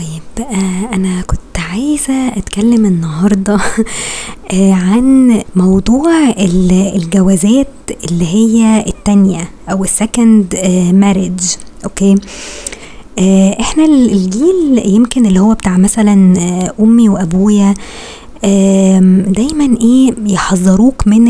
طيب آه أنا كنت عايزة أتكلم النهاردة آه عن موضوع ال- الجوازات اللي هي التانية أو ال second marriage آه إحنا ال- الجيل يمكن اللي هو بتاع مثلا أمي وأبويا آم، دايما إيه يحذروك من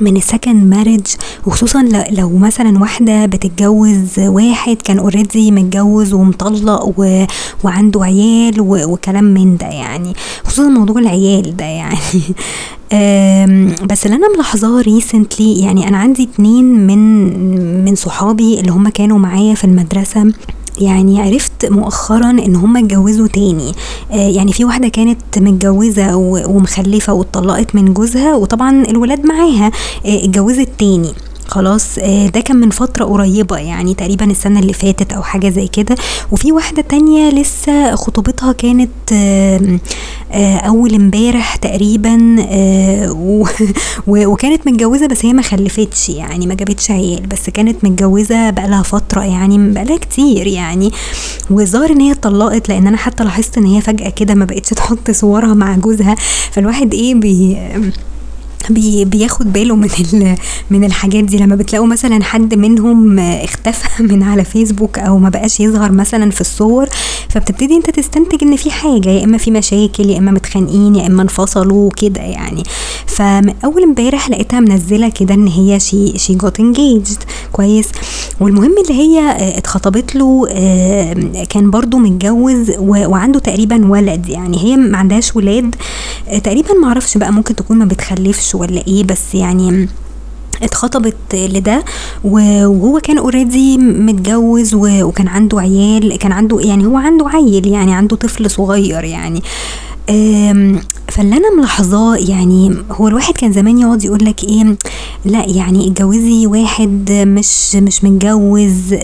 من ال second marriage وخصوصا لو مثلا واحدة بتتجوز واحد كان already متجوز ومطلق و... وعنده عيال و... وكلام من ده يعني. خصوصا موضوع العيال ده يعني. بس اللي أنا ملاحظاه ريسنتلي يعني أنا عندي اتنين من من صحابي اللي هم كانوا معايا في المدرسة. يعني عرفت مؤخرا إن هم اتجوزوا تاني. يعني في واحدة كانت متجوزة ومخلفة واتطلقت من جوزها وطبعا الولاد معاها آه اتجوزت تاني. خلاص آه، ده كان من فترة قريبة يعني تقريبا السنة اللي فاتت أو حاجة زي كده. وفي واحدة تانية لسه خطوبتها كانت آم، آه، أول امبارح تقريبا آه، وكانت متجوزة بس هي ما خلفتش يعني ما جابتش عيال بس كانت متجوزة بقالها فترة يعني بقالها كتير يعني. وظهر إن هي اتطلقت لأن أنا حتى لاحظت إن هي فجأة كده ما بقتش تحط صورها مع جوزها. فالواحد إيه بي بي بياخد باله من من الحاجات دي. لما بتلاقوا مثلا حد منهم اختفى من على فيسبوك أو ما بقاش يظهر مثلا في الصور فبتبتدي أنت تستنتج إن في حاجة يا إما في مشاكل يا إما متخانقين يا إما انفصلوا كده يعني. فاول امبارح لقيتها منزلة كده إن هي she she got engaged كويس. والمهم اللي هي اتخطبت له كان برضو متجوز وعنده تقريبا ولد يعني. هي ما عندهاش ولاد. آه، تقريبا ما أعرفش بقى ممكن تكون ما بتخلفش ولا إيه بس يعني اتخطبت لده وهو كان already متجوز وكان عنده عيال كان عنده يعني هو عنده عيل يعني عنده طفل صغير يعني. فاللي أنا ملاحظاه يعني هو الواحد كان زمان يقعد يقول لك إيه لا يعني اتجوزي واحد مش مش متجوز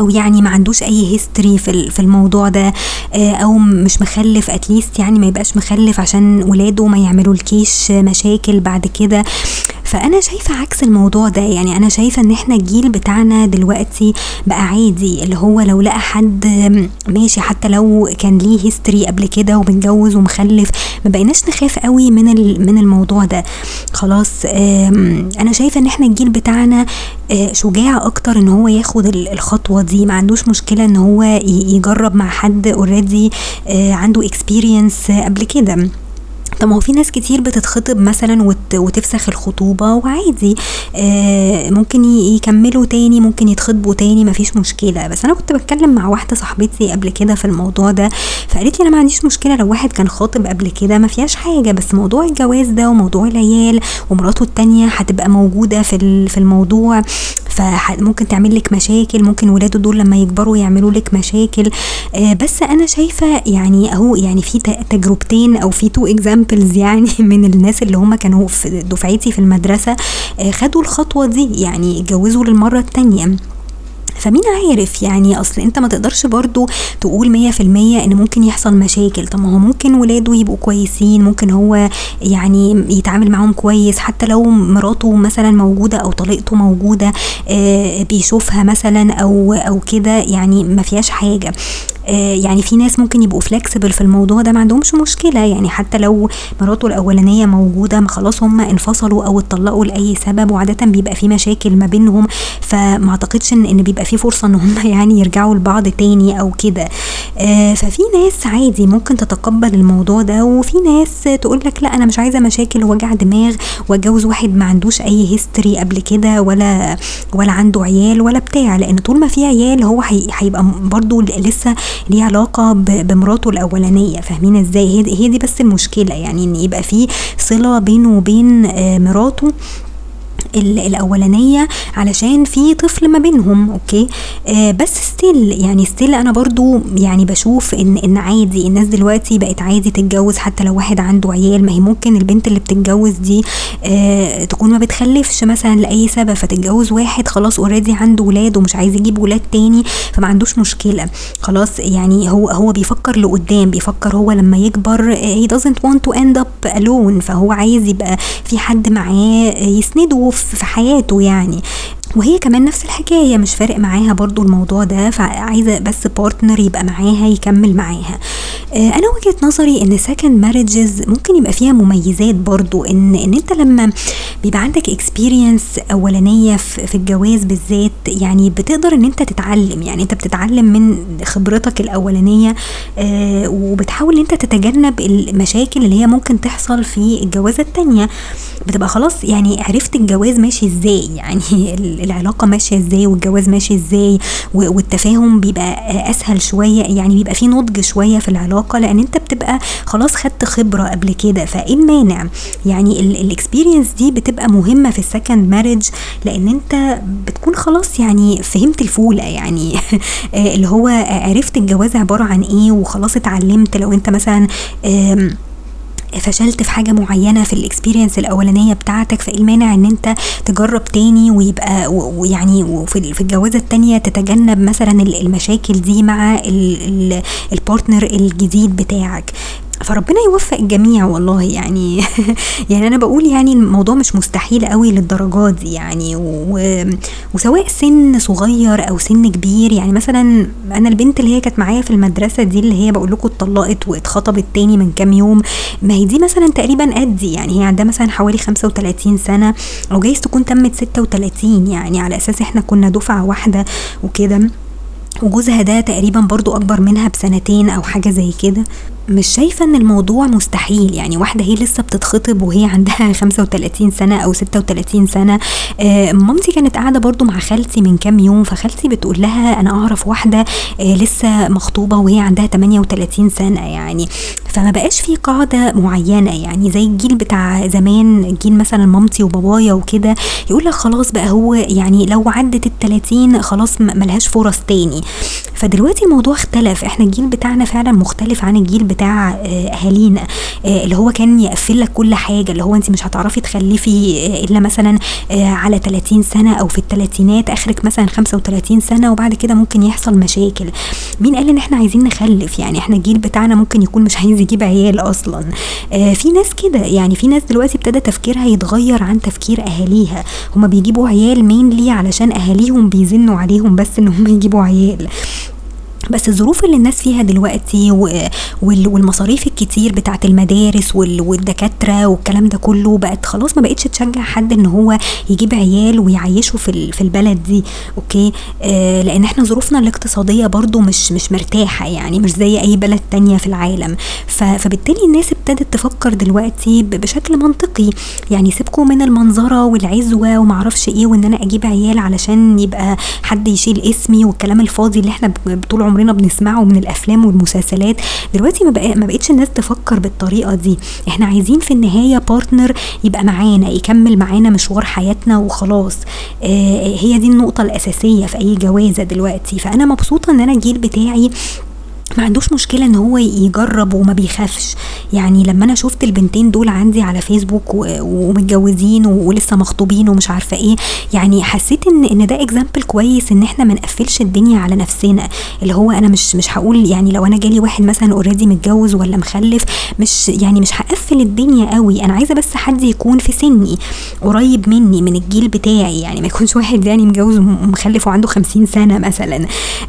أو يعني ما عندوش أي هيستوري في في الموضوع ده آه، أو مش مخلف اتليست يعني ما يبقاش مخلف عشان ولاده ما يعملوا الكيش مشاكل بعد كده. فأنا شايفة عكس الموضوع ده. يعني أنا شايفة إن إحنا الجيل بتاعنا دلوقتي بقى عادي اللي هو لو لقى حد ماشي حتى لو كان ليه history قبل كده ومتجوز ومخلف ما بقيناش نخاف قوي من من الموضوع ده. خلاص أنا شايفة إن إحنا الجيل بتاعنا آه، شجاع أكتر إن هو ياخد ال- الخطوة دي. ما عندوش مشكلة إن هو يجرب مع حد already عنده experience قبل كده. طب ما هو في ناس كتير بتتخطب مثلا وت... وتفسخ الخطوبة وعادي. آه ممكن يكملوا تاني ممكن يتخطبوا تاني مفيش مشكلة. بس أنا كنت بتكلم مع واحدة صاحبتي قبل كده في الموضوع ده فقالت لي أنا ما عنديش مشكلة لو واحد كان خاطب قبل كده ما فيهاش حاجة. بس موضوع الجواز ده وموضوع العيال ومراته التانية هتبقى موجودة في في الموضوع. فممكن تعمل لك مشاكل ممكن ولاده دول لما يكبروا يعملوا لك مشاكل. آه، بس أنا شايفة يعني أهو يعني في تجربتين أو في two examples يعني من الناس اللي هم كانوا في دفعتي في المدرسة آه، خدوا الخطوة دي يعني اتجوزوا للمرة التانية. فمين عارف يعني؟ أصل أنت ما تقدرش برضو تقول مية في المية إن ممكن يحصل مشاكل. طب ما هو ممكن ولاده يبقوا كويسين ممكن هو يعني يتعامل معاهم كويس حتى لو مراته مثلا موجودة أو طليقته موجودة آه، بيشوفها مثلا أو أو كده يعني ما فيهاش حاجة. يعني في ناس ممكن يبقوا فلكسبل في الموضوع ده ما عندهمش مشكلة. يعني حتى لو مراته الأولانية موجودة ما خلاص هم انفصلوا أو اتطلقوا لأي سبب وعادة بيبقى في مشاكل ما بينهم. فما أعتقدش إن إن بيبقى في فرصة إن هم يعني يرجعوا لبعض تاني أو كده. آه، ففي ناس عادي ممكن تتقبل الموضوع ده وفي ناس تقول لك لأ أنا مش عايزة مشاكل ووجع دماغ وأتجوز واحد ما عندوش أي هيستوري قبل كده ولا ولا عنده عيال ولا بتاع. لأن طول ما في عيال هو هي- هيبقى برضو لسه ليه علاقة بمراته الأولانية. فاهمين إزاي؟ هي دي- بس المشكلة يعني إن يبقى في صلة بينه وبين آه، مراته الأولانية علشان في طفل ما بينهم okay؟ آه بس still يعني still أنا برضو يعني بشوف ان إن عادي الناس دلوقتي بقت عادي تتجوز حتى لو واحد عنده عيال ما هي ممكن البنت اللي بتتجوز دي آه تكون ما بتخلفش مثلا لأي سبب فتتجوز واحد خلاص already عنده ولاد ومش عايز يجيب ولاد تاني فما عندوش مشكلة. خلاص يعني هو هو بيفكر لقدام بيفكر هو لما يكبر آه، he doesn't want to end up alone فهو عايز يبقى في حد معاه يسنده في في حياته يعني. وهي كمان نفس الحكاية مش فارق معاها برضو الموضوع ده فعايزة بس partner يبقى معاها يكمل معاها. آه، أنا وجهة نظري إن second marriages ممكن يبقى فيها مميزات برضو إن إن أنت لما بيبقى عندك experience أولانية في الجواز بالذات يعني بتقدر إن أنت تتعلم يعني أنت بتتعلم من خبرتك الأولانية آه، وبتحاول إن أنت تتجنب المشاكل اللي هي ممكن تحصل في الجوازة التانية. بتبقى خلاص يعني عرفت الجواز ماشي إزاي يعني العلاقة ماشية إزاي والجواز ماشي إزاي والتفاهم بيبقى أسهل شوية يعني بيبقى في نضج شوية في العلاقة لأن أنت بتبقى خلاص خدت خبرة قبل كده فإيه المانع؟ يعني ال experience دي بتبقى مهمة في ال second marriage لأن أنت بتكون خلاص يعني فهمت الفولة يعني. اللي هو عرفت الجواز عبارة عن إيه وخلاص اتعلمت لو أنت مثلا فشلت في حاجة معينة في ال experience الأولانية بتاعتك فإيه المانع إن أنت تجرب تاني ويبقى ويعني وفي الجوازة التانية تتجنب مثلا المشاكل دي مع ال partner الجديد بتاعك. فربنا يوفق الجميع والله يعني. يعني أنا بقول يعني الموضوع مش مستحيل قوي للدرجات دي يعني و... وسواء سن صغير أو سن كبير. يعني مثلا أنا البنت اللي هي كانت معايا في المدرسة دي اللي هي بقول لكم اتطلقت واتخطبت تاني من كام يوم ما هي دي مثلا تقريبا قدي يعني هي عندها مثلا حوالي 35 سنة أو جايز تكون تمت 36 يعني على أساس إحنا كنا دفعة واحدة وكده. وجوزها ده تقريبا برضو أكبر منها بسنتين أو حاجة زي كده. مش شايفة إن الموضوع مستحيل. يعني واحدة هي لسه بتتخطب وهي عندها 35 سنة أو 36 سنة. آه مامتي كانت قاعدة برضو مع خالتي من كام يوم فخالتي بتقول لها أنا أعرف واحدة آه لسه مخطوبة وهي عندها 38 سنة يعني. فما بقاش في قاعدة معينة يعني زي الجيل بتاع زمان جيل مثلا مامتي وبابايا وكده يقول لك خلاص بقى هو يعني لو عدت ال 30 خلاص ملهاش فرص تاني. فدلوقتي الموضوع اختلف إحنا الجيل بتاعنا فعلا مختلف عن الجيل بتاع آه، أهالينا. اللي هو كان يقفل لك كل حاجة اللي هو انت مش هتعرفي تخلفي آه، إلا مثلا على 30 سنة أو في الثلاثينات آخرك مثلا 35 سنة وبعد كده ممكن يحصل مشاكل. مين قال إن إحنا عايزين نخلف؟ يعني إحنا الجيل بتاعنا ممكن يكون مش عايز يجيب عيال أصلا. في ناس كده يعني في ناس دلوقتي ابتدى تفكيرها يتغير عن تفكير أهاليها. هما بيجيبوا عيال مين علشان أهاليهم بيزنوا عليهم بس إن هم يجيبوا عيال. بس الظروف اللي الناس فيها دلوقتي والمصاريف الكتير بتاعت المدارس والدكاترة والكلام ده كله بقت خلاص ما بقتش تشجع حد إن هو يجيب عيال ويعيشه في في البلد دي okay؟ آه لأن إحنا ظروفنا الاقتصادية برضو مش مش مرتاحة يعني مش زي أي بلد تانية في العالم. فبالتالي الناس ابتدت تفكر دلوقتي بشكل منطقي. يعني سيبكم من المنظرة والعزوة ومعرفش إيه وان أنا أجيب عيال علشان يبقى حد يشيل اسمي والكلام الفاضي اللي إحنا طول عمرنا بنسمعه من الأفلام والمسلسلات. دلوقتي ما, بقى ما بقتش الناس تفكر بالطريقة دي. إحنا عايزين في النهاية partner يبقى معانا يكمل معانا مشوار حياتنا وخلاص. آه هي دي النقطة الأساسية في أي جوازة دلوقتي. فأنا مبسوطة إن أنا الجيل بتاعي ما عندوش مشكلة إن هو يجرب وما بيخافش. يعني لما أنا شفت البنتين دول عندي على فيسبوك ومتجوزين ولسه مخطوبين ومش عارفة إيه يعني حسيت ان إن ده example كويس إن إحنا ما نقفلش الدنيا على نفسنا. اللي هو أنا مش مش هقول يعني لو أنا جالي واحد مثلا already متجوز ولا مخلف مش يعني مش هقفل الدنيا قوي. أنا عايزة بس حد يكون في سني قريب مني من الجيل بتاعي. يعني ما يكونش واحد يعني متجوز ومخلف وعنده خمسين سنة مثلا.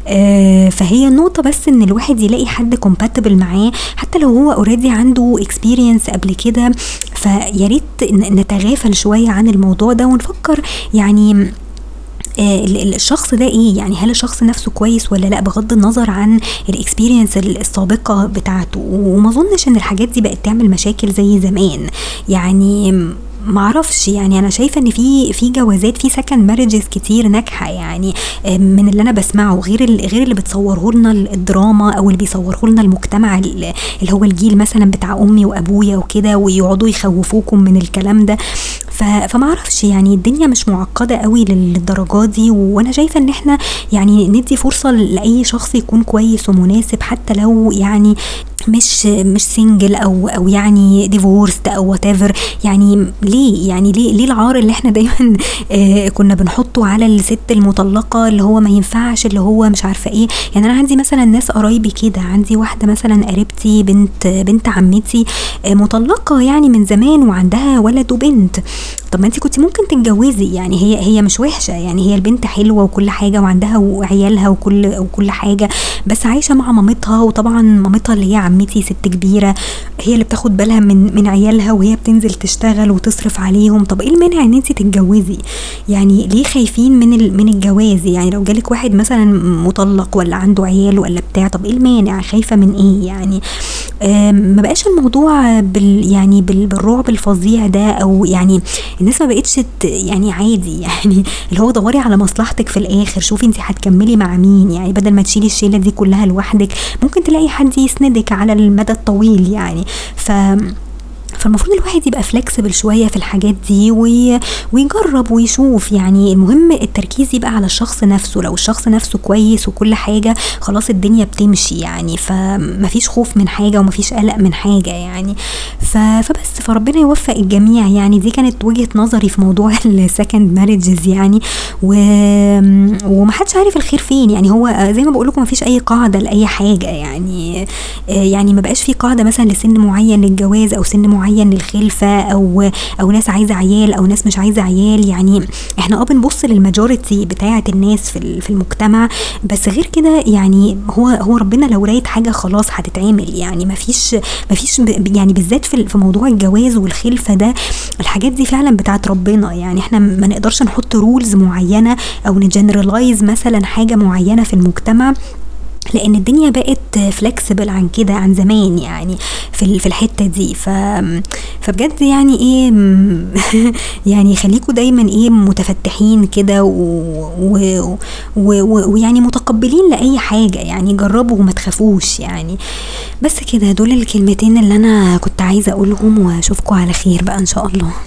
آه فهي النقطه بس إن الواحد الواحد يلاقي حد compatible معاه حتى لو هو already عنده experience قبل كده. فيا ريت نتغافل شوية عن الموضوع ده ونفكر يعني آه، الشخص ده إيه؟ يعني هل الشخص نفسه كويس ولا لأ؟ بغض النظر عن ال experience السابقة بتاعته. وما أظنش إن الحاجات دي بقت تعمل مشاكل زي زمان. يعني معرفش يعني أنا شايفة إن في في جوازات في second marriages كتير ناجحة يعني من اللي أنا بسمعه غير غير اللي بتصوره لنا الدراما أو اللي بيصوره لنا المجتمع اللي هو الجيل مثلا بتاع أمي وأبويا وكده ويقعدوا يخوفوكم من الكلام ده. فما أعرفش يعني الدنيا مش معقدة قوي للدرجات دي وأنا شايفة إن إحنا يعني ندي فرصة لأي شخص يكون كويس ومناسب حتى لو يعني مش مش single أو أو يعني divorced أو what يعني ليه؟ يعني ليه ليه العار اللي إحنا دايما آه كنا بنحطه على الست المطلقة اللي هو ما ينفعش اللي هو مش عارفة إيه؟ يعني أنا عندي مثلا ناس قرايبي كده عندي واحدة مثلا قريبتي بنت بنت عمتي آه مطلقة يعني من زمان وعندها ولد وبنت. طب ما انت كنت ممكن تتجوزي يعني هي هي مش وحشة يعني هي البنت حلوة وكل حاجة وعندها وعيالها وكل وكل حاجة بس عايشة مع مامتها وطبعا مامتها اللي هي عمتي ست كبيرة. هي اللي بتاخد بالها من من عيالها وهي بتنزل تشتغل وتصرف عليهم. طب إيه المانع إن انت تتجوزي؟ يعني ليه خايفين من من الجواز؟ يعني لو جالك واحد مثلا مطلق ولا عنده عيال ولا بتاع طب إيه المانع؟ خايفة من إيه يعني؟ ما بقاش الموضوع بال يعني بال بالرعب الفظيع ده أو يعني الناس ما بقتش يعني عادي يعني اللي هو دوري على مصلحتك في الآخر شوفي انت هتكملي مع مين يعني بدل ما تشيلي الشيله دي كلها لوحدك ممكن تلاقي حد يسندك على المدى الطويل يعني. ف فالمفروض الواحد يبقى فلكسبل شوية في الحاجات دي وي... ويجرب ويشوف. يعني المهم التركيز يبقى على الشخص نفسه. لو الشخص نفسه كويس وكل حاجة خلاص الدنيا بتمشي يعني. فمفيش خوف من حاجة ومفيش قلق من حاجة يعني. فبس. فربنا يوفق الجميع يعني. دي كانت وجهة نظري في موضوع ال second marriages يعني. و... ومحدش عارف الخير فين يعني. هو زي ما بقول لكم مفيش أي قاعدة لأي حاجة يعني. يعني ما بقاش في قاعدة مثلا لسن معين للجواز أو سن معين معين للخلفة أو أو ناس عايزة عيال أو ناس مش عايزة عيال. يعني إحنا آه بنبص لل majority بتاعة الناس في في المجتمع. بس غير كده يعني هو هو ربنا لو رايد حاجة خلاص هتتعمل. يعني ما فيش ما فيش يعني بالذات في في موضوع الجواز والخلفة ده الحاجات دي فعلا بتاعت ربنا. يعني إحنا ما نقدرش نحط rules معينة أو ن generalize مثلا حاجة معينة في المجتمع. لأن الدنيا بقت flexible عن كده عن زمان يعني في في الحتة دي. ف فبجد يعني إيه يعني خليكوا دايما إيه متفتحين كده ويعني متقبلين لأي حاجة يعني جربوا وما تخافوش يعني. بس كده دول الكلمتين اللي أنا كنت عايزة أقولهم واشوفكم على خير بقى إن شاء الله.